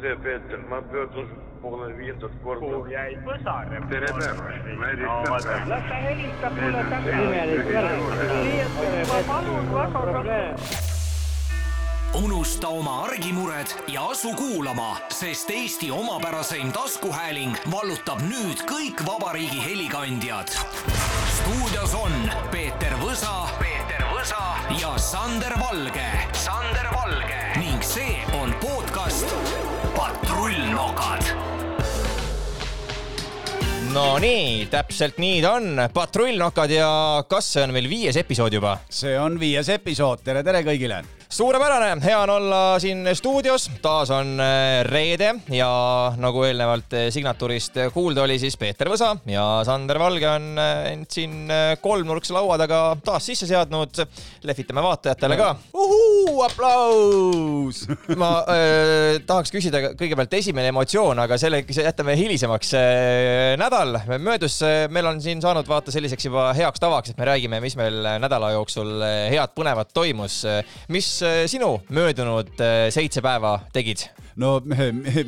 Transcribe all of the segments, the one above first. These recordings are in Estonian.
tere, Peeter, ma pöördun poole viiendat korda. kuhu jäi? Põsar? tere päevast, ma helistan las ta helistab mulle tagasi. Unusta oma argimured ja asu kuulama, sest Eesti omapäraseim taskuhääling vallutab nüüd kõik vabariigi helikandjad. stuudios on Peeter Võsa, Peeter Võsa ja Sander Valge, Sander Valge. Ning see on podcast Patrullnokad no nii, täpselt nii ta on, patrullnokad ja kas see on meil viies episood juba? see on viies episood, tere, tere kõigile! Suurepärane, hea on olla siin stuudios, taas on äh, reede ja nagu eelnevalt äh, signatuurist kuulda oli, siis Peeter Võsa ja Sander Valge on äh, end siin kolmnurkse laua taga taas sisse seadnud. lehvitame vaatajatele ka. Aplaus ma äh, tahaks küsida kõigepealt esimene emotsioon, aga selle jätame hilisemaks. nädal möödus, meil on siin saanud vaata selliseks juba heaks tavaks, et me räägime, mis meil nädala jooksul head põnevat toimus. mis Äh, sinu möödunud äh, seitse päeva tegid? no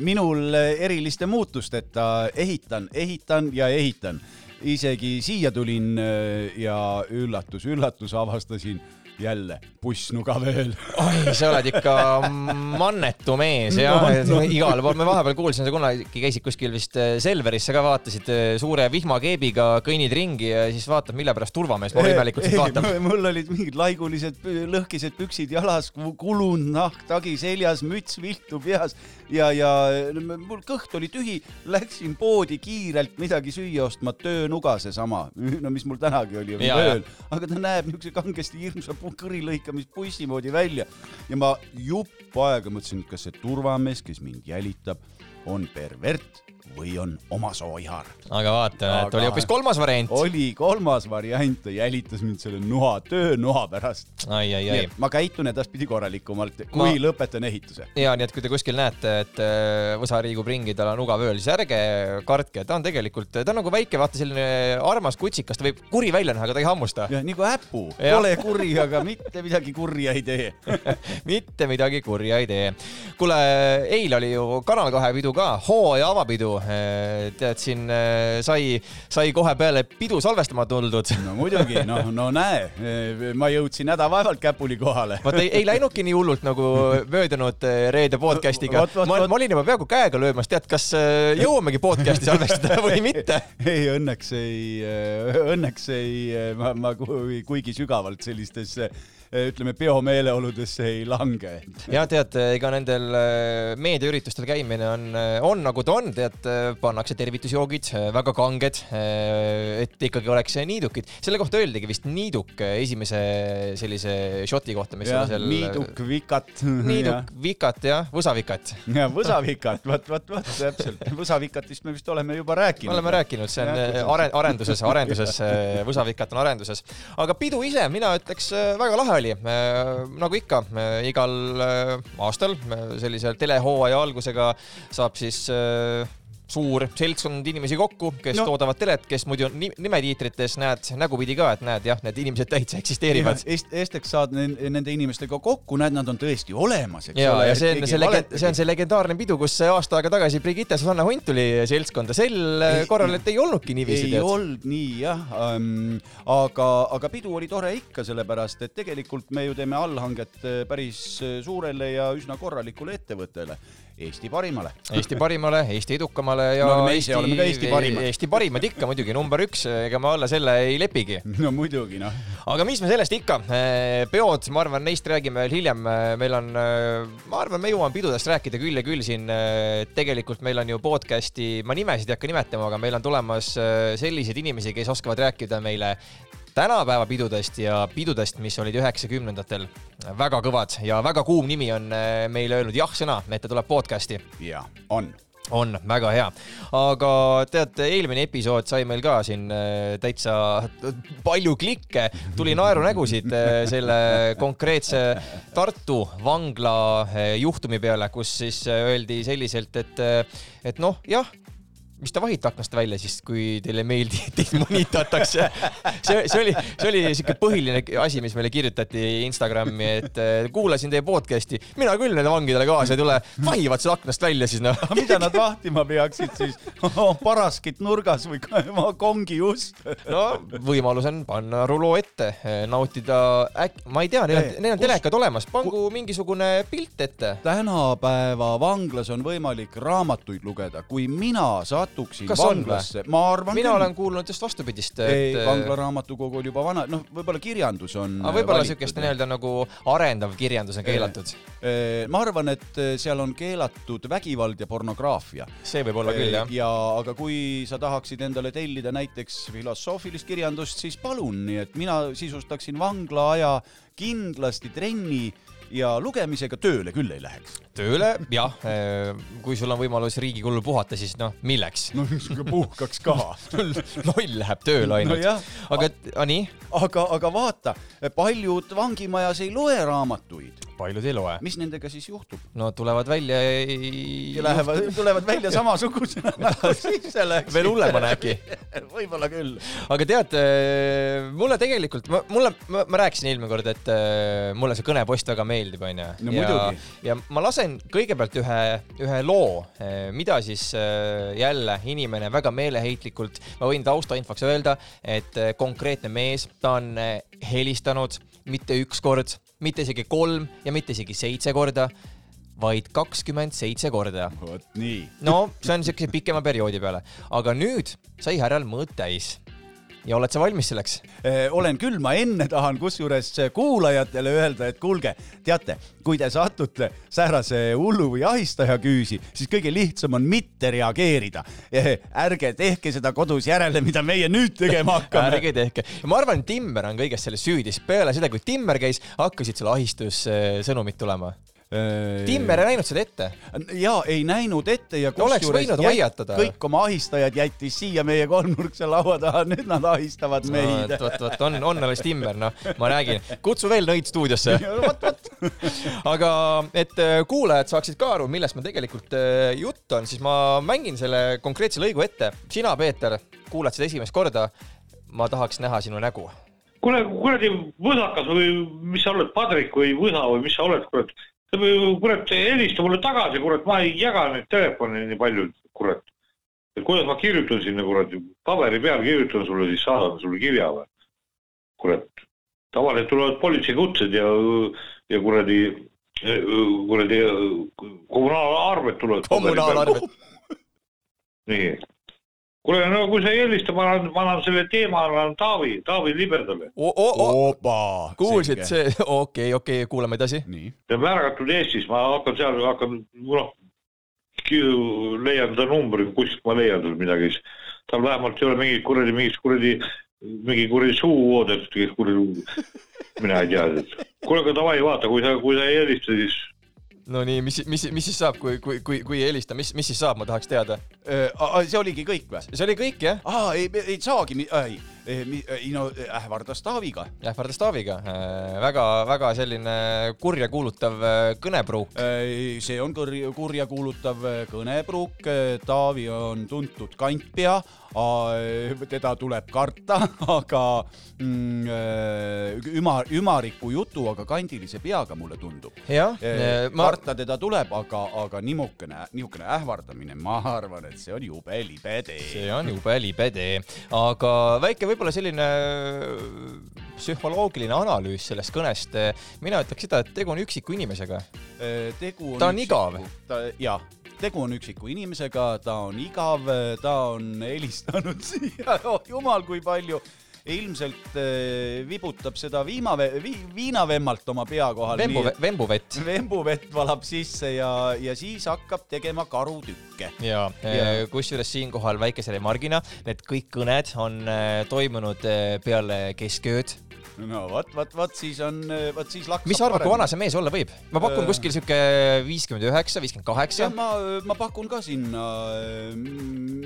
minul eriliste muutusteta ehitan, ehitan ja ehitan. isegi siia tulin äh, ja üllatus, üllatus, avastasin jälle pussnuga veel. oi, sa oled ikka mannetu mees jah no, no. igal pool, ma vahepeal kuulsin, sa kunagi käisid kuskil vist äh, Selverisse ka vaatasid äh, suure vihmakeebiga, kõnnid ringi ja siis vaatad, mille pärast turvamees mul imelikult sind vaatab. mul olid mingid laigulised lõhkised püksid jalas, kulunud nahk tagi seljas, müts viltu peas ja, ja mul kõht oli tühi, läksin poodi kiirelt midagi süüa ostma, töönuga seesama, no mis mul tänagi oli, ööl, aga ta näeb niisuguse kangesti hirmsa kõrilõikamispussi moodi välja. Ja ma jupp aega mõtlesin, kas see turvamees, kes mind jälitab, on pervert või on oma sooihar. aga vaata, et oli hoopis kolmas variant. oli kolmas variant, ta jälitas mind selle noa, töönoa pärast. ai, ai, ai. ma käitun edaspidi korralikumalt, kui ma... lõpetan ehituse. ja nii, et kui te kuskil näete, et äh, Võsa liigub ringi, tal on ugav ööl, siis ärge kartke, ta on tegelikult, ta on nagu väike, vaata selline armas kutsikas, ta võib kuri välja näha, aga ta ei hammusta. jah, nagu äpu, pole kuri, aga mitte midagi kurja ei tee mitte midagi kurja ei tee. kuule, eile oli ju Kanal kahe pidu ka, hooaja avapidu tead, siin äh, sai, sai kohe peale pidu salvestama tuldud. no muidugi, noh, no näe, äh, ma jõudsin hädavaevalt Käpuli kohale. vot ei, ei läinudki nii hullult nagu möödunud reede podcast'iga. ma, ma olin juba peaaegu käega löömas, tead, kas jõuamegi podcast'i salvestada või mitte? ei, õnneks ei, õnneks ei, ma, ma kuigi sügavalt sellistesse Eh, ütleme, peomeeleoludesse ei lange. ja tead, ega nendel eh, meediaüritustel käimine on, eh, on nagu ta on, tead, pannakse tervitusjoogid väga kanged, et ikkagi oleks niidukid. selle kohta öeldigi vist niiduk esimese sellise šoti kohta, mis ja, seal. niiduk, vikat. niiduk, vikat jah, võsavikat. ja võsavikat, vot, vot, vot täpselt. võsavikatist me vist oleme juba rääkinud. oleme rääkinud, see on are, arenduses, arenduses, võsavikat on arenduses. aga pidu ise, mina ütleks, väga lahe oli. nagu ikka, igal äh, aastal sellise telehooaja algusega saab siis äh, suur seltskond inimesi kokku, kes no. toodavad telet, kes muidu nimetiitrites näed nägupidi ka, et näed jah, need inimesed täitsa eksisteerivad. esiteks saad nende inimestega kokku, näed, nad on tõesti olemas, eks ja, ole. ja see on see legend, see on see legendaarne pidu, kus aasta aega tagasi Brigitte Susanna Hunt tuli seltskonda, sel ei, korral, et ei olnudki niiviisi. ei olnud nii jah ähm,, aga, aga pidu oli tore ikka, sellepärast et tegelikult me ju teeme allhanget äh, päris äh, suurele ja üsna korralikule ettevõttele Eesti parimale. Eesti parimale, Eesti edukamale ja no, me ise oleme ka Eesti parimad. Eesti parimad ikka muidugi, number üks, ega me alla selle ei lepigi. no muidugi noh. aga mis me sellest ikka, peod, ma arvan, neist räägime veel hiljem, meil on, ma arvan, me jõuame pidudest rääkida küll ja küll siin. tegelikult meil on ju podcast'i, ma nimesid ei hakka nimetama, aga meil on tulemas selliseid inimesi, kes oskavad rääkida meile tänapäeva pidudest ja pidudest, mis olid üheksakümnendatel. Väga kõvad ja väga kuum nimi on äh, meile öelnud jah-sõna, et ta tuleb podcast'i. ja, on. On väga hea, aga tead, eelmine episood sai meil ka siin äh, täitsa palju klikke, tuli naerunägusid äh, selle konkreetse Tartu vangla juhtumi peale, kus siis öeldi selliselt, et, et noh, jah mis te vahite aknast välja siis, kui teile ei meeldi, et teid mõnitatakse? see, see oli, see oli siuke põhiline asi, mis meile kirjutati Instagrami, et eh, kuulasin teie podcast'i, mina küll nende vangidele kaasa ei tule, vahivad seal aknast välja siis noh. mida nad vahtima peaksid siis? paraskit nurgas või kongi ust? no võimalus on panna ruloo ette, nautida äk-, ma ei tea, neil Ei, on, neil on telekad olemas, pangu mingisugune pilt ette. tänapäeva vanglas on võimalik raamatuid lugeda, kui mina satuksin Kas vanglasse, ma arvan mina küll olen kuulnud just vastupidist, ei, et vangla raamatukogu oli juba vana, noh, võib-olla kirjandus on aga võib-olla valitud. siukest nii-öelda nagu arendav kirjandus on keelatud. Ma arvan, et eh, seal on keelatud vägivald ja pornograafia. see võib olla küll jah. ja aga kui sa tahaksid endale tellida näiteks filosoofilist kirjandust, siis palun, nii et mina sisustaksin vangla aja kindlasti trenni ja lugemisega tööle küll ei läheks. tööle, jah, kui sul on võimalus riigi kulul puhata, siis noh, milleks? no puhkaks ka. loll läheb tööle ainult Nojah. aga a, nii, aga, aga vaata, paljud vangimajas ei loe raamatuid, paljud ei loe. mis nendega siis juhtub? no tulevad välja ja lähevad, tulevad välja samasugusena nagu sisse läks. veel hullemana äkki. võib-olla küll. aga tead, mulle tegelikult, mulle, ma, rääkisin eelmine kord, et äh, mulle see kõnepost väga meeldib, onju. No ja muidugi., ja ma lasen kõigepealt ühe, ühe loo, mida siis äh, jälle inimene väga meeleheitlikult, ma võin taustainfoks öelda, et äh, konkreetne mees, ta on äh, helistanud mitte üks kord, mitte isegi kolm ja mitte isegi seitse korda, vaid kakskümmend seitse korda vot nii. no see on siukese pikema perioodi peale, aga nüüd sai härjal mõõt täis. Ja oled sa valmis selleks? Eh, olen küll, ma enne tahan kusjuures kuulajatele öelda, et kuulge, teate, kui te satute säärase hullu või ahistaja küüsi, siis kõige lihtsam on mitte reageerida. ärge tehke seda kodus järele, mida meie nüüd tegema hakkame. ärge tehke. ma arvan, Timmer on kõiges selles süüdi, sest peale seda, kui Timmer käis, hakkasid sulle ahistussõnumid tulema. Timmer ei näinud seda ette. ja ei näinud ette ja No kusjuures kõik oma ahistajad jättis siia meie kolmnurkse laua taha, nüüd nad ahistavad meid. vot, vot on, on alles Timmer, noh, ma räägin, kutsu veel nõid stuudiosse. vot, vot. aga et äh, kuulajad saaksid ka aru, millest meil tegelikult äh, jutt on, siis ma mängin selle konkreetse lõigu ette. sina, Peeter, kuulad seda esimest korda. ma tahaks näha sinu nägu. kuule, kuradi võsakas või mis sa oled, padrik või võsa või mis sa oled, kurat. Kurat helista mulle tagasi, kurat, ma ei jaga neid telefone nii palju, kurat. et kuidas ma kirjutan sinna, kurat, paberi peal kirjutan sulle, siis saadan sulle kirja või? kurat, tavaliselt tulevad politseikutsed ja, ja kuradi, kuradi kommunaalarved tulevad. kommunaalarved. nii. kuule, no kui sa ei helista, ma annan, ma annan selle teema, annan Taavi, Taavi Liberdale. opa. kuulsid, see, okei, okei, kuulame edasi. ta on märgatud Eestis, ma hakkan seal, hakkan, noh, leian ta numbri, kuskilt ma leian tal midagi, siis tal vähemalt ei ole mingit kuradi, mingit kuradi, mingi kuradi suuoodet, kuradi, mina ei tea. kuule, aga davai, vaata, kui sa, kui sa ei helista, siis no nii, mis, mis, mis siis saab, kui, kui, kui, kui ei helista, mis, mis siis saab, ma tahaks teada. see oligi kõik või? see oli kõik jah, aa, ei, ei saagi, ei, ei no ähvardas Taaviga. ähvardas Taaviga. väga-väga selline kurjakuulutav äh, kõnepruuk. see on kurja, kurjakuulutav kõnepruuk, Taavi on tuntud kantpea, teda tuleb karta, aga mm, ümar, ümariku jutu, aga kandilise peaga, mulle tundub. jah, ma, karta teda tuleb, aga, aga niisugune, niisugune ähvardamine, ma arvan, et see on jube libe tee. see on jube libe tee, aga väike võib-olla selline psühholoogiline analüüs sellest kõnest. mina ütleks seda, et tegu on üksiku inimesega. tegu Ta on igav.. ta, jah, tegu on üksiku inimesega, ta on igav, ta on helistanud siia, oh jumal, kui palju. ilmselt eh, vibutab seda viimave- vi,, viinavemmalt oma pea kohal. Vembu, vembuvett. vembuvett valab sisse ja, ja siis hakkab tegema karutükke. ja Ja. kusjuures siinkohal väikese remargina, need kõik kõned on äh, toimunud peale keskööd. No vot, vot, vot siis on, vot siis laksab mis sa arvad, kui vana see mees olla võib? ma pakun Öö. kuskil sihuke viiskümmend üheksa, viiskümmend kaheksa ma, ma pakun ka sinna äh,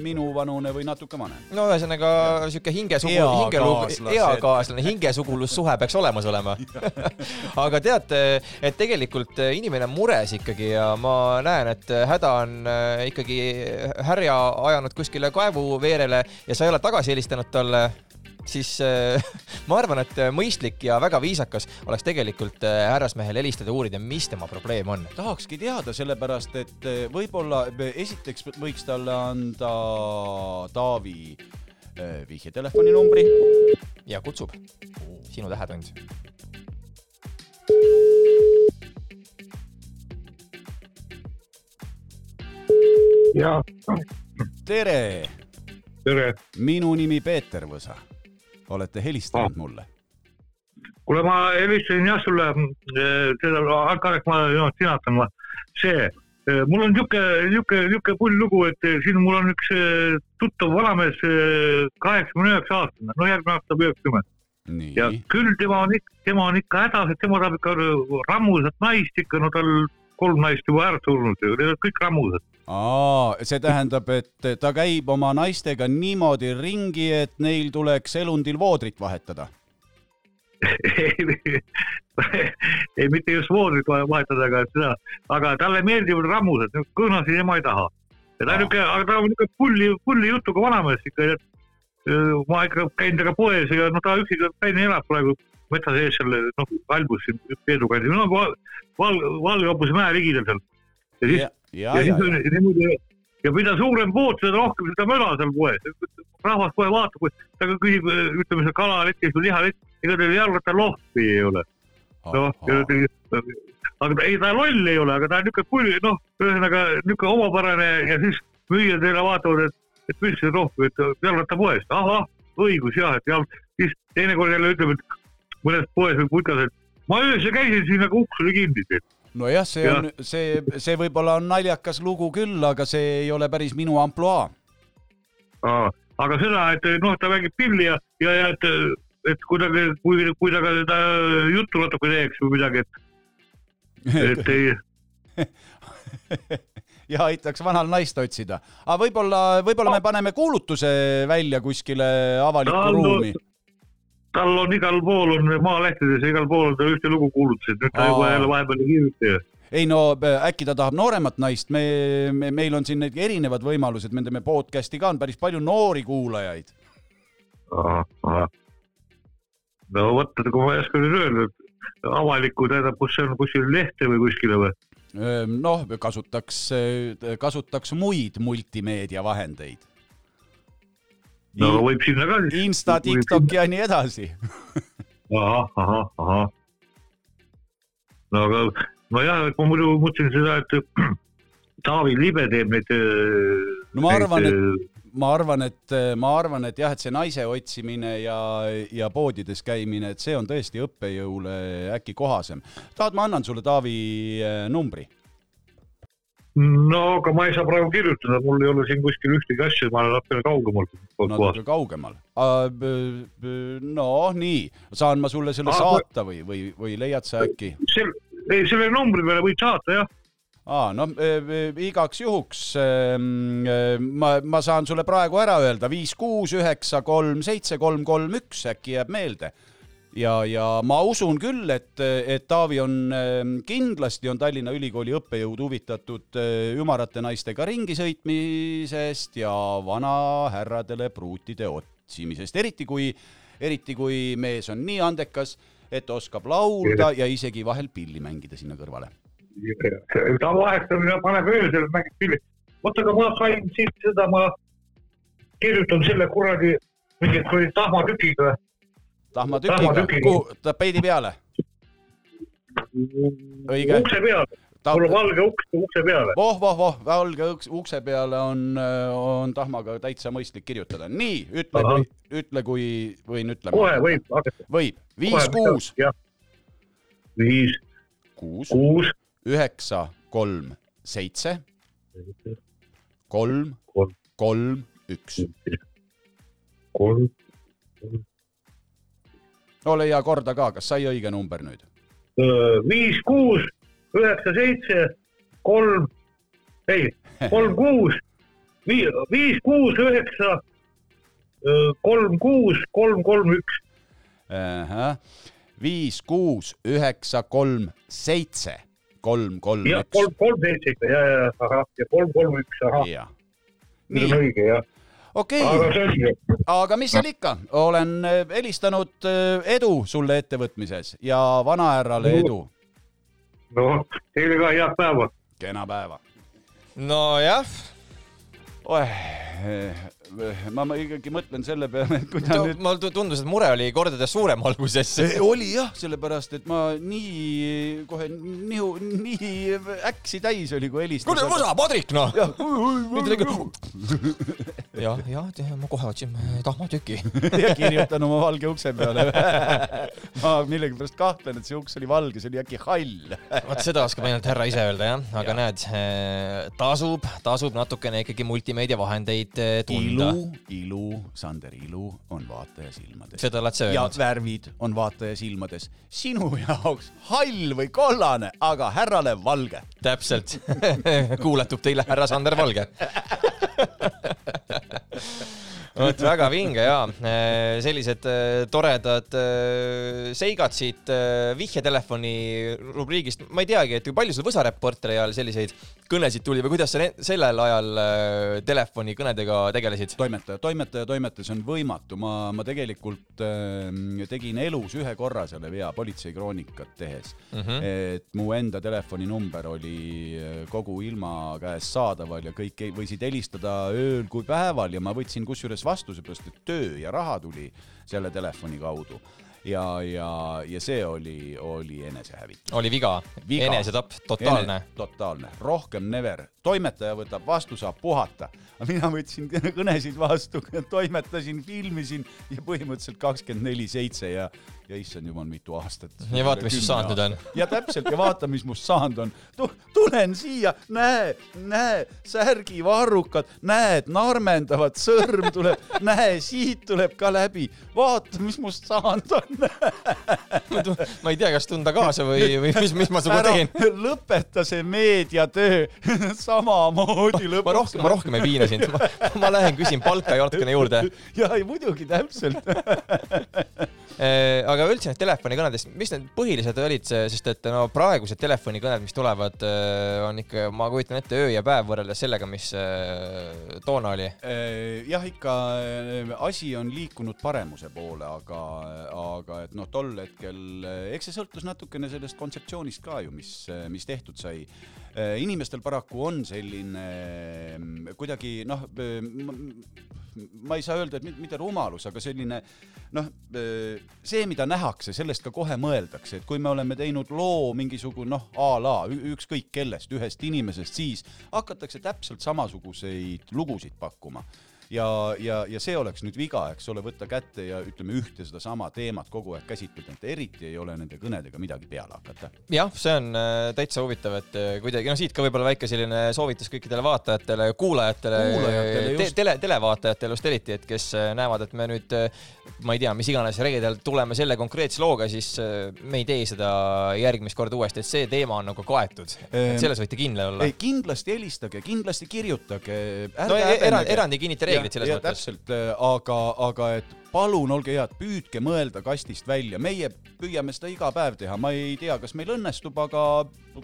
minuvanune või natuke vanem. no ühesõnaga sihuke hingesugu, hingelugu, eakaaslane, hingesugulus-suhe peaks olemas olema. aga tead, et tegelikult inimene on mures ikkagi ja ma näen, et häda on äh, ikkagi härja ajanud kuskile kaevuveerele ja sa ei ole tagasi helistanud talle siis äh, ma arvan, et mõistlik ja väga viisakas oleks tegelikult äh, härrasmehel helistada uurida, mis tema probleem on. tahakski teada, sellepärast et eh, võib-olla esiteks võiks talle anda Taavi eh, vihjetelefonumbri. ja kutsub. sinu tähetund. ja tere, tere. minu nimi Peeter Võsa. Olete helistanud mulle? kuule, ma helistasin jah sulle, seda, Karek, ma no, sinatan ma, see, mul on niisugune, niisugune, niisugune pull lugu, et eh, siin mul on üks eh, tuttav vanamees, kaheksakümne üheksa aastane, no järgmine aasta saab üheksakümmend. Ja küll tema on ikka, tema on ikka hädas, et tema tahab ikka rammusat naist ikka, no tal kolm naist juba ära surnud kõik rammusad. aa, see tähendab, et ta käib oma naistega niimoodi ringi, et neil tuleks elundil voodrit vahetada. ei, mitte just voodrit vahetada, aga seda, aga talle meeldivad rammused, kõõnasid tema ei taha. ja ta on niuke, aga ta on niuke pulli, pulli jutuga vanamees ikka, ma ikka käin temaga poes ja no ta üksi Tallinna elab praegu metsa sees seal noh, albus siin Peedu kandis, no val-, val-, Valgehobuse mäe ligidal seal. ja siis ja, ja, ja ja siis, on niimoodi ja mida suurem pood, seda rohkem seda möla seal poes. rahvas kohe vaatab, ta ka küsib, ütleme seal kalaletis või lihalettis, ega teil jalgrattalohvi ei ole. noh, aga ei, ta loll ei ole, aga ta on niisugune pull, noh, ühesõnaga niisugune omapärane ja siis müüjad jälle vaatavad, et, et mis see rohv, et jalgrattapoest, ahah, õigus jah, et jah, siis teinekord jälle ütleb, et mõnes poes või putas, et ma öösel käisin siin, aga uks oli kinni nojah, see on, see, see võib-olla on naljakas lugu küll, aga see ei ole päris minu ampluaa. aga seda, et noh, ta mängib pilli ja, ja, ja et, et kuidagi, kui, kui ta ka seda juttu natuke teeks või midagi, et, et ei, ja aitaks vanal naist otsida. aga võib-olla, võib-olla me paneme kuulutuse välja kuskile avalikku No, no, ruumi. Tal on igal pool on maalehtedes ja igal pool on tal ühte lugu kuulutused, nüüd ta juba jälle vahepeal ei kirjuta ju. ei no äkki ta tahab nooremat naist, me, me, meil on siin need erinevad võimalused, me teeme podcast'i ka, on päris palju noori kuulajaid. no vot, kui ma ei oska nüüd öelda, et avalikku tähendab, kus see on, kuskil lehte või kuskile või? noh, kasutaks, kasutaks muid multimeediavahendeid. No võib sinna ka siis. Insta, TikTok ja nii edasi. ahah, ahah, ahah. no aga, nojah, et ma muidu mõtlesin seda, et Taavi Libe teeb neid. No ma arvan, ma arvan, et ma arvan, et jah, et see naise otsimine ja, ja poodides käimine, et see on tõesti õppejõule äkki kohasem. tahad, ma annan sulle Taavi eh, numbri? No aga ma ei saa praegu kirjutada, mul ei ole siin kuskil ühtegi asja, ma olen natukene kaugemal natuke kaugemal. no nii, saan ma sulle selle Aa, saata või, või, või leiad sa äkki? ei selle numbri peale võid saata jah. aa, no äh, igaks juhuks äh, ma, ma saan sulle praegu ära öelda, viis, kuus, üheksa, kolm, seitse, kolm, kolm, üks, äkki jääb meelde. ja, ja ma usun küll, et, et Taavi on äh, kindlasti on Tallinna Ülikooli õppejõud huvitatud äh, ümarate naistega ringi sõitmisest ja vanahärradele pruutide otsimisest, eriti kui, eriti kui mees on nii andekas, et oskab laulda ja isegi vahel pilli mängida sinna kõrvale ta vahetamine paneb öösel, mängib pilli. oota, aga ma sain siit seda, ma kirjutan selle kuradi kuradi tahmatükiga. Tahmatükiga kuhu, tapeedi peale. Õige. ukse peale, Ta- mul on valge uks ukse peale. voh, voh, voh, valge õks- ukse peale on, on tahmaga täitsa mõistlik kirjutada. nii, ütle Ahah., ütle, kui võin ütlema. kohe võib hakata. võib, viis, kuus, viis, kuus, kuus, üheksa, kolm, seitse, kolm Kolm., kolm, üks. kolm, ole hea, korda ka, kas sai õige number nüüd? viis, kuus, üheksa, seitse, kolm, ei, kolm, kuus, viis, kuus, üheksa, kolm, kuus, kolm, kolm, üks. viis, kuus, üheksa, kolm, seitse, kolm, kolm, üks. kolm, kolm, seitse ikka ja, ja, ahah, ja kolm, kolm, üks, ahah, nii on, õige jah, okei aga okay., aga mis seal ikka, olen äh, helistanud äh, edu sulle ettevõtmises ja vanahärrale edu. noh, teile ka head päeva. kena päeva. nojah, ma, ma ikkagi mõtlen selle peale, et kui ta nüüd mulle tundus, et mure oli kordades suurem alguses. See oli jah, sellepärast et ma nii kohe nihu, nii äksi täis oli, kui helistas. kuule, võsa, Padrik, noh. jah, jah, ma kohe otsin tahmatüki. ja kirjutan oma valge ukse peale. ma millegipärast kahtlen, et see uks oli valge, see oli äkki hall. vot seda oskab ainult härra ise öelda, jah, aga Jah. näed, tasub, tasub natukene ikkagi multimeediavahendeid eh, tunda. ilu, ilu, Sander, ilu on vaataja silmades. seda oled sa ja öelnud. värvid on vaataja silmades. sinu jaoks hall või kollane, aga härrale valge. täpselt. kuuletub teile härra Sander Valge. vot väga vinge ja sellised eh, toredad eh, seigad siit vihjetelefoni rubriigist. ma ei teagi, et kui palju sul Võsa Reporteri ajal selliseid kõnesid tuli või kuidas sa sellel ajal telefonikõnedega tegelesid? toimetaja, toimetaja, toimetaja, see on võimatu, ma, ma tegelikult äh, tegin elus ühe korra selle vea politseikroonikat tehes mm. -hmm. et mu enda telefoninumber oli äh, kogu ilma käest saadaval ja kõik võisid helistada ööl kui päeval ja ma võtsin kusjuures vastu, seepärast et töö ja raha tuli selle telefoni kaudu. ja, ja, ja see oli, oli enesehävitus. oli viga, Viga. enesetapp, totaalne. totaalne, rohkem never. toimetaja võtab vastu, saab puhata. mina võtsin kõnesid vastu, toimetasin, filmisin ja põhimõtteliselt kakskümmend neli seitse ja, ja issand jumal, mitu aastat. Ja vaata, mis sinust saanud nüüd on.. ja täpselt ja vaata, mis must saanud on. tulen siia, näe, näe, särgivarrukad, näed, narmendavad, sõrm tuleb, näe, siit tuleb ka läbi. vaata, mis must saanud on. ma ei tea, kas tunda kaasa või, või mis, mis ma sinuga teen. lõpeta see meediatöö, samamoodi lõpeta. ma rohkem, ma rohkem ei piina sind. ma lähen küsin palka ja natukene juurde. ja ei muidugi täpselt. aga üldse need telefonikõnedest, mis need põhilised olid, sest et no praegused telefonikõned, mis tulevad, on ikka, ma kujutan ette, öö ja päev võrreldes sellega, mis äh, toona oli. jah, ikka äh, asi on liikunud paremuse poole, aga, aga et noh, tol hetkel, eks see sõltus natukene sellest kontseptsioonist ka ju, mis, mis tehtud sai. Inimestel paraku on selline mm, kuidagi noh, ma ei saa öelda, et mit- mitte rumalus, aga selline noh, see, mida nähakse, sellest ka kohe mõeldakse, et kui me oleme teinud loo mingisugune noh, a la ükskõik kellest, ühest inimesest, siis hakatakse täpselt samasuguseid lugusid pakkuma ja, ja, ja see oleks nüüd viga, eks ole, võtta kätte ja ütleme ühte sedasama teemat kogu aeg käsitleda, et eriti ei ole nende kõnedega midagi peale hakata. jah, see on äh, täitsa huvitav, et äh, kuidagi, no siit ka võib-olla väike selline soovitus kõikidele vaatajatele, kuulajatele, Kuulajatele te, just. tele, televaatajatele just eriti, et kes äh, näevad, et me nüüd, ma ei tea, mis iganes reedel tuleme selle konkreetse looga, siis me ei tee seda järgmist korda uuesti, et see teema on nagu kaetud. Selles võite kindel olla ei, kindlasti helistage, kindlasti kirjutage. no erand, erand ei kinnita reeglit selles ja, mõttes. täpselt, aga, aga et palun olge head, püüdke mõelda kastist välja, meie püüame seda iga päev teha, ma ei tea, kas meil õnnestub, aga.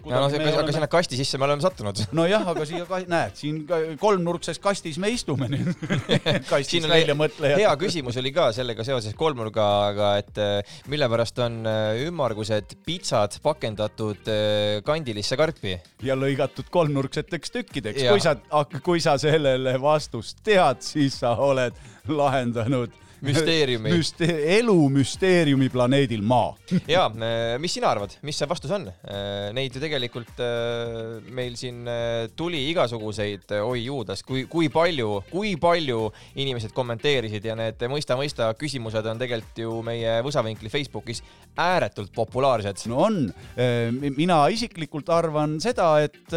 ja no see, aga sinna kasti sisse me oleme sattunud. nojah, aga siia ka, näed, siin kolmnurkses kastis me istume nüüd. kastist siin välja mõtlejad. hea küsimus oli ka sellega seoses kolmnurgaga, et äh, mille pärast on äh, ümmargused pitsad pakendatud äh, kandilisse karpi. ja lõigatud kolmnurkseteks tükkideks, kui sa, kui sa sellele vastust tead, siis sa oled lahendanud Müsteeriumi. müste,, elu müsteeriumi planeedil Maa. ja mis sina arvad, mis see vastus on? Neid ju tegelikult äh, meil siin äh, tuli igasuguseid, oi juudas, kui, kui palju, kui palju inimesed kommenteerisid ja need mõista-mõista küsimused on tegelikult ju meie Võsavinkli Facebookis ääretult populaarsed. no on, mina isiklikult arvan seda, et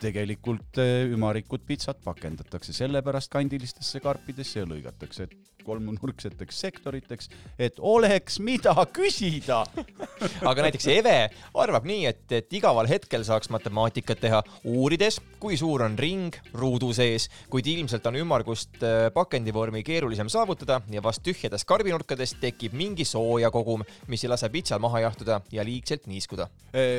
tegelikult öö, ümarikud pitsad pakendatakse sellepärast kandilistesse karpidesse ja lõigatakse kolmnurkseteks sektoriteks, et oleks, mida küsida. aga näiteks Eve arvab nii, et, et igaval hetkel saaks matemaatikat teha, uurides, kui suur on ring ruudu sees, kuid ilmselt on ümmargust äh, pakendivormi keerulisem saavutada ja vast tühjades karbinurkades tekib mingi soojakogum, mis ei lase pitsal maha jahtuda ja liigselt niiskuda.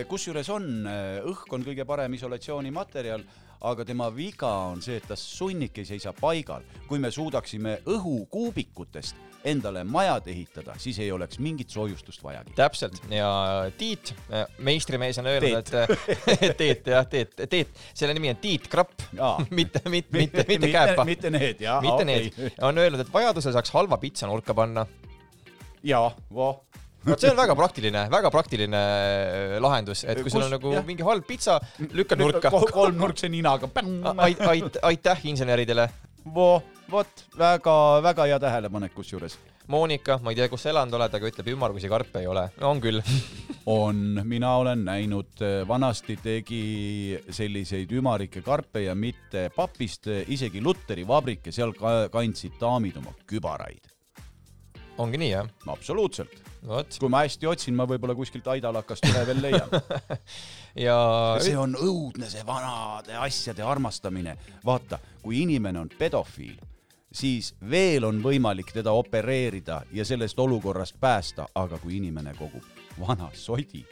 kusjuures on, õhk on kõige parem isolatsioonimaterjal, aga tema viga on see, et ta sunnik ei seisa paigal. kui me suudaksime õhukuubikutest endale majad ehitada, siis ei oleks mingit soojustust vajagi. täpselt. Ja Tiit, meistrimees on öelnud, et Teet jah, Teet, Teet, selle nimi on Tiit Krapp, mitte, mitte, mitte, mitte Kääpa, mitte need, jaa. mitte need, on öelnud, et vajadusel saaks halva pitsa nurka panna. Jaa, voh. Vot see on väga praktiline, väga praktiline äh, lahendus, et kui sul on Kus- nagu jah. mingi halb pitsa, lükkad nurka. kolmnurkse ninaga. ait-, ait-, aitäh inseneridele. Vo-, vot väga, väga hea tähelepanek kusjuures. Monika, ma ei tea, kus sa elanud oled, aga ütleb ümmargusi karpe ei ole. on küll. on, mina olen näinud, vanasti tegi selliseid ümarikke karpe ja mitte papist, isegi Luteri vabrik ja seal ka- kandsid daamid oma kübaraid. Ongi nii jah? absoluutselt. kui ma hästi otsin, ma võib-olla kuskilt aidalakast ühe veel leian. ja see on õudne, see vanade asjade armastamine. vaata, kui inimene on pedofiil, siis veel on võimalik teda opereerida ja sellest olukorrast päästa, aga kui inimene kogub vana sodi,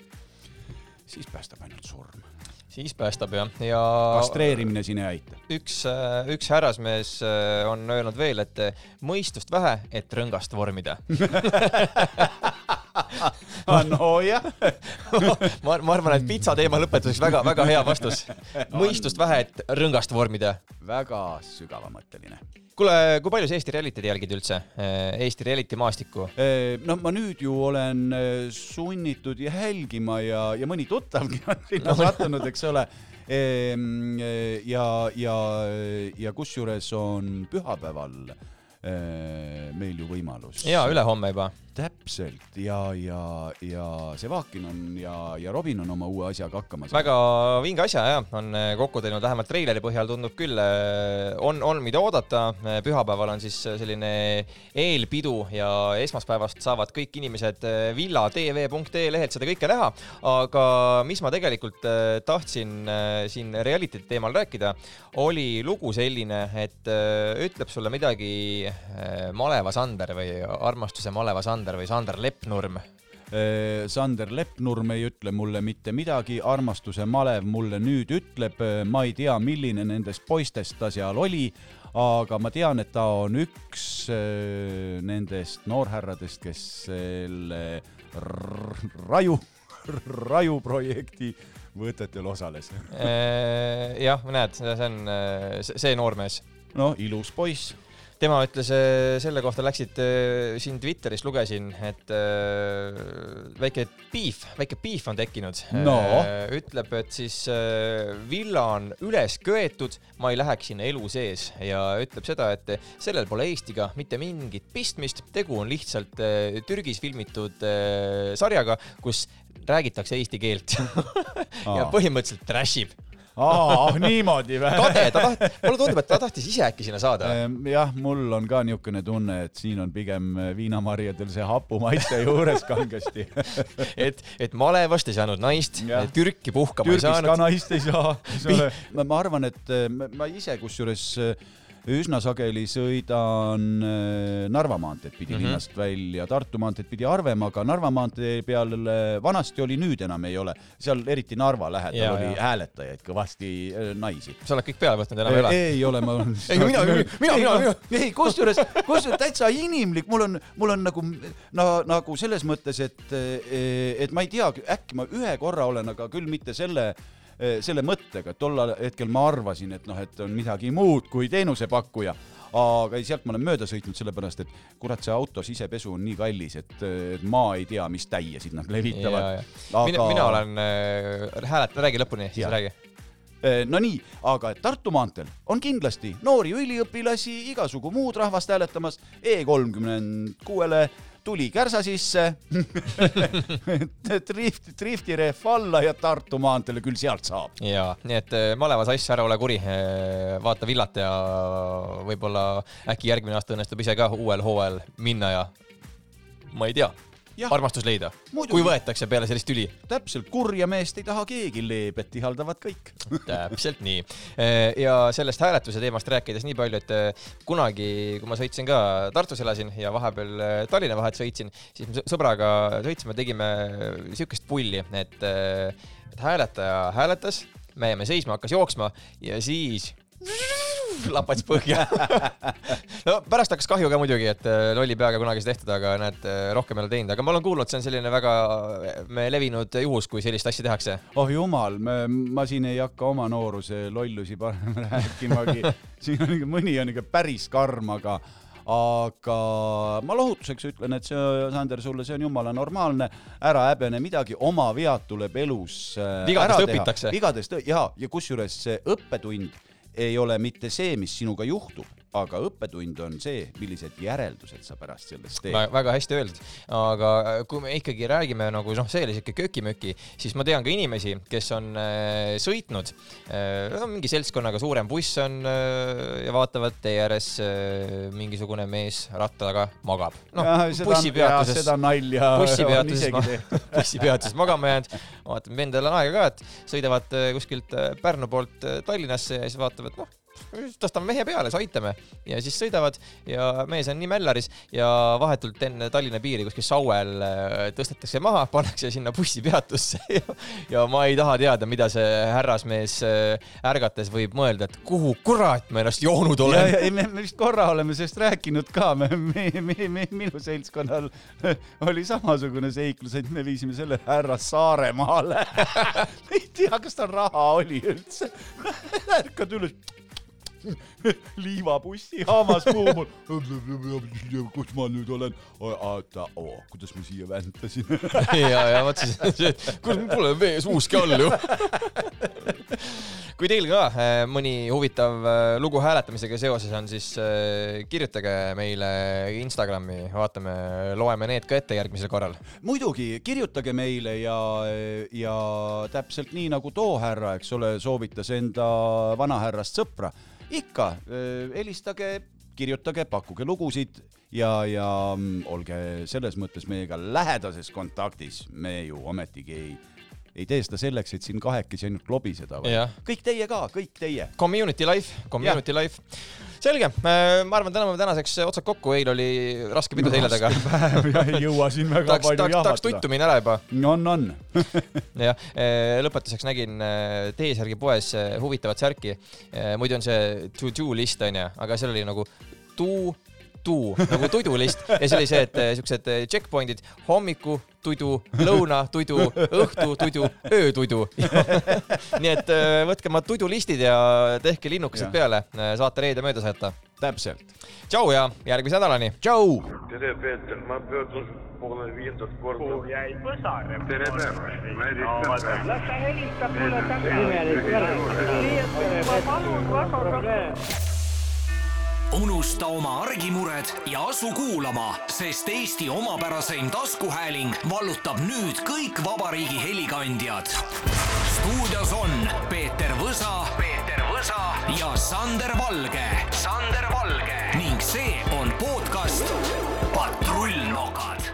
siis päästab ainult surm. Siis päästab jah, ja kastreerimine siin ei aita. üks, üks härrasmees äh, on öelnud veel, et äh, mõistust vähe, et rõngast vormida. nojah, ma, ma arvan, et pitsa teema lõpetuseks väga-väga hea vastus. mõistust vähe, et rõngast vormida. väga sügavamõtteline. kuule, kui palju sa Eesti Realityt jälgid üldse? Eesti Reality maastikku? noh, ma nüüd ju olen eh, sunnitud jälgima ja, ja mõni tuttavgi on sinna sattunud, eks ole. ja, ja, ja kusjuures on pühapäeval meil ju võimalus. jaa, ülehomme juba. Täpselt ja, ja, ja Sevakin on ja, ja Robin on oma uue asjaga hakkama saanud. väga vinge asja jah, on äh, kokku teinud, vähemalt treileri põhjal tundub küll, on, on mida oodata. pühapäeval on siis selline eelpidu ja esmaspäevast saavad kõik inimesed villatv.ee lehelt seda kõike näha. aga mis ma tegelikult tahtsin siin reality teemal rääkida, oli lugu selline, et ütleb sulle midagi maleva Sander või armastuse maleva Sander või Sander Leppnurm Eh, Sander Leppnurm ei ütle mulle mitte midagi, armastuse malev mulle nüüd ütleb, ma ei tea, milline nendest poistest ta seal oli, aga ma tean, et ta on üks eh, nendest noorhärradest, kes selle raju, raju projekti võtetel osales. Äh, jah, näed, see on äh, see see noormees. no ilus poiss. Tema ütles äh, selle kohta, läksid äh, siin Twitteris lugesin, et äh, väike piif, väike piif on tekkinud. No.. ütleb, et siis villa on üles köetud, ma ei läheks sinna elu sees. Ja ütleb seda, et sellel pole Eestiga mitte mingit pistmist, tegu on lihtsalt Türgis filmitud sarjaga, kus räägitakse eesti keelt. Ja põhimõtteliselt trash ib aa, niimoodi või? kade, ta taht-, mulle tundub, et ta tahtis ise äkki sinna saada. Ehm, jah, mul on ka niisugune tunne, et siin on pigem viinamarjadel see hapumaitse juures kangesti. et, et malevast ei saanud naist Jah., Türki puhkama Türgis ei ka saanud. naist ei saa, eks ole. ma arvan, et eh, ma ise kusjuures eh, üsna sageli sõidan eh, Narva maanteed pidi mm. -hmm. linnast välja, Tartu maanteed pidi harvem, aga Narva maantee peal vanasti oli, nüüd enam ei ole. seal eriti Narva lähedal Ja, oli ja. hääletajaid kõvasti eh, naisi. sa oled kõik peale võtnud, enam ei ole? ei ole, ma olen. Ei, mina- mina- mina- mina- ei, kusjuures, kusjuures täitsa inimlik, mul on, mul on nagu na, nagu selles mõttes, et, et ma ei tea, äkki ma ühe korra olen, aga küll mitte selle, selle mõttega, et tollal hetkel ma arvasin, et noh, et on midagi muud kui teenusepakkuja. Aga ei, sealt ma olen mööda sõitnud sellepärast, et kurat, see auto sisepesu on nii kallis, et, ma ei tea, mis täiesid nad levitavad. mina, mina olen äh, häälet-, räägi lõpuni, siis räägi. Eh, no nii, aga Tartu maanteel on kindlasti noori üliõpilasi, igasugu muud rahvast hääletamas. E kolmkümmend kuuele tuli kärsa sisse drift, driftirehv alla ja Tartu maanteele küll sealt saab. ja nii et eh, maleva sass, ära ole kuri, vaata villat ja võib-olla äkki järgmine aasta õnnestub ise ka uuel hooajal minna ja ma ei tea. Armastus leida, kui võetakse peale sellist tüli. täpselt, kurja meest ei taha keegi, leebet ihaldavad kõik. täpselt nii. ja sellest hääletuse teemast rääkides nii palju, et eh, kunagi, kui ma sõitsin ka Tartus elasin ja vahepeal eh, Tallinna vahet sõitsin, siis me sõ- sõbraga sõitsime, tegime siukest pulli, et, et hääletaja hääletas, me jäime seisma, hakkas jooksma ja siis lapats põhja. no pärast hakkas kahju ka muidugi, et eh, lolli peaga kunagi seda tehtud, aga näed, rohkem ei ole teinud, aga ma olen kuulnud, see on selline väga eh, levinud juhus, kui sellist asja tehakse. oh jumal, ma siin ei hakka oma nooruse lollusi parem rääkimagi. siin on ikka mõni on ikka päris karm, aga aga ma lohutuseks ütlen, et see, Sander, sulle see on jumala normaalne, ära häbene midagi, oma vead tuleb elus äh, Vigadest õpitakse. vigadest ja, ja kusjuures see õppetund ei ole mitte see, mis sinuga juhtub, aga õppetund on see, millised järeldused sa pärast sellest teed. väga hästi öeldud, aga kui me ikkagi räägime nagu noh, see oli siuke köki-möki, siis ma tean ka inimesi, kes on äh, sõitnud äh,, mingi seltskonnaga suurem buss on äh, ja vaatavad tee ääres äh, mingisugune mees ratta taga magab. noh, bussipeatuses, seda nalja bussipeatuses tehtud. bussipeatuses magama jäänud, vaatame vendel on aega ka, et sõidavad äh, kuskilt äh, Pärnu poolt äh, Tallinnasse ja siis vaatavad, noh, tõstame mehe peale, siis aitame ja siis sõidavad ja mees on nii mällaris ja vahetult enne Tallinna piiri kuskil Sauel äh, tõstetakse maha, pannakse sinna bussipeatusse ja, ja ma ei taha teada, mida see härrasmees äh, ärgates võib mõelda, et kuhu kurat ma ennast joonud ja, olen. ei, me, me vist korra oleme sellest rääkinud ka, me, me, me, me, minu seltskonnal oli samasugune seiklus, et me viisime selle härra Saaremaale. ei tea, kas tal raha oli üldse. ärkad üles. liivabussi haamas muu mul. kus ma nüüd olen? oota, kuidas ma siia väntasin? ja, ja mõtlesin, et kuule, mul pole vees uuski all ju. kui teil ka äh, mõni huvitav äh, lugu hääletamisega seoses on, siis äh, kirjutage meile Instagrami, vaatame, loeme need ka ette järgmisel korral. muidugi, kirjutage meile ja, ja täpselt nii nagu too härra, eks ole, soovitas enda vanahärrast sõpra, ikka helistage, kirjutage, pakkuge lugusid ja, ja mm, olge selles mõttes meiega lähedases kontaktis, me ju ometigi ei ei tee seda selleks, et siin kahekesi ainult lobiseda, Jah. vaid kõik teie ka, kõik teie. Community life, community ja. life. selge, ma arvan, täname tänaseks otsad kokku, eile oli raske pidu selja taga. ei jõua siin väga tahaks, palju tahaks, tahaks tuttu jahvatada. minna ära juba. on, on. jah, lõpetuseks nägin eh, T-särgi poes eh, huvitavat särki. muidu on see to-do list onju, aga seal oli nagu to nagu tudulist ja see oli see, et eh, siuksed eh, checkpoint'id hommiku tudu, lõuna tudu, õhtu tudu, öötudu. nii et eh, võtke oma tudulistid ja tehke linnukesed peale, saate reede mööda saata. täpselt. tšau ja järgmise nädalani. tšau. tere, Peeter, ma pöördun poole viiendat korda. kuhu jäi põsar? tere päevast, ma helistan. las ta helistab mulle tagasi. ma palun väga. Unusta oma argimured ja asu kuulama, sest Eesti omapäraseim taskuhääling vallutab nüüd kõik vabariigi helikandjad. stuudios on Peeter Võsa, Peeter Võsa ja Sander Valge, Sander Valge. Ning see on podcast Patrullnokad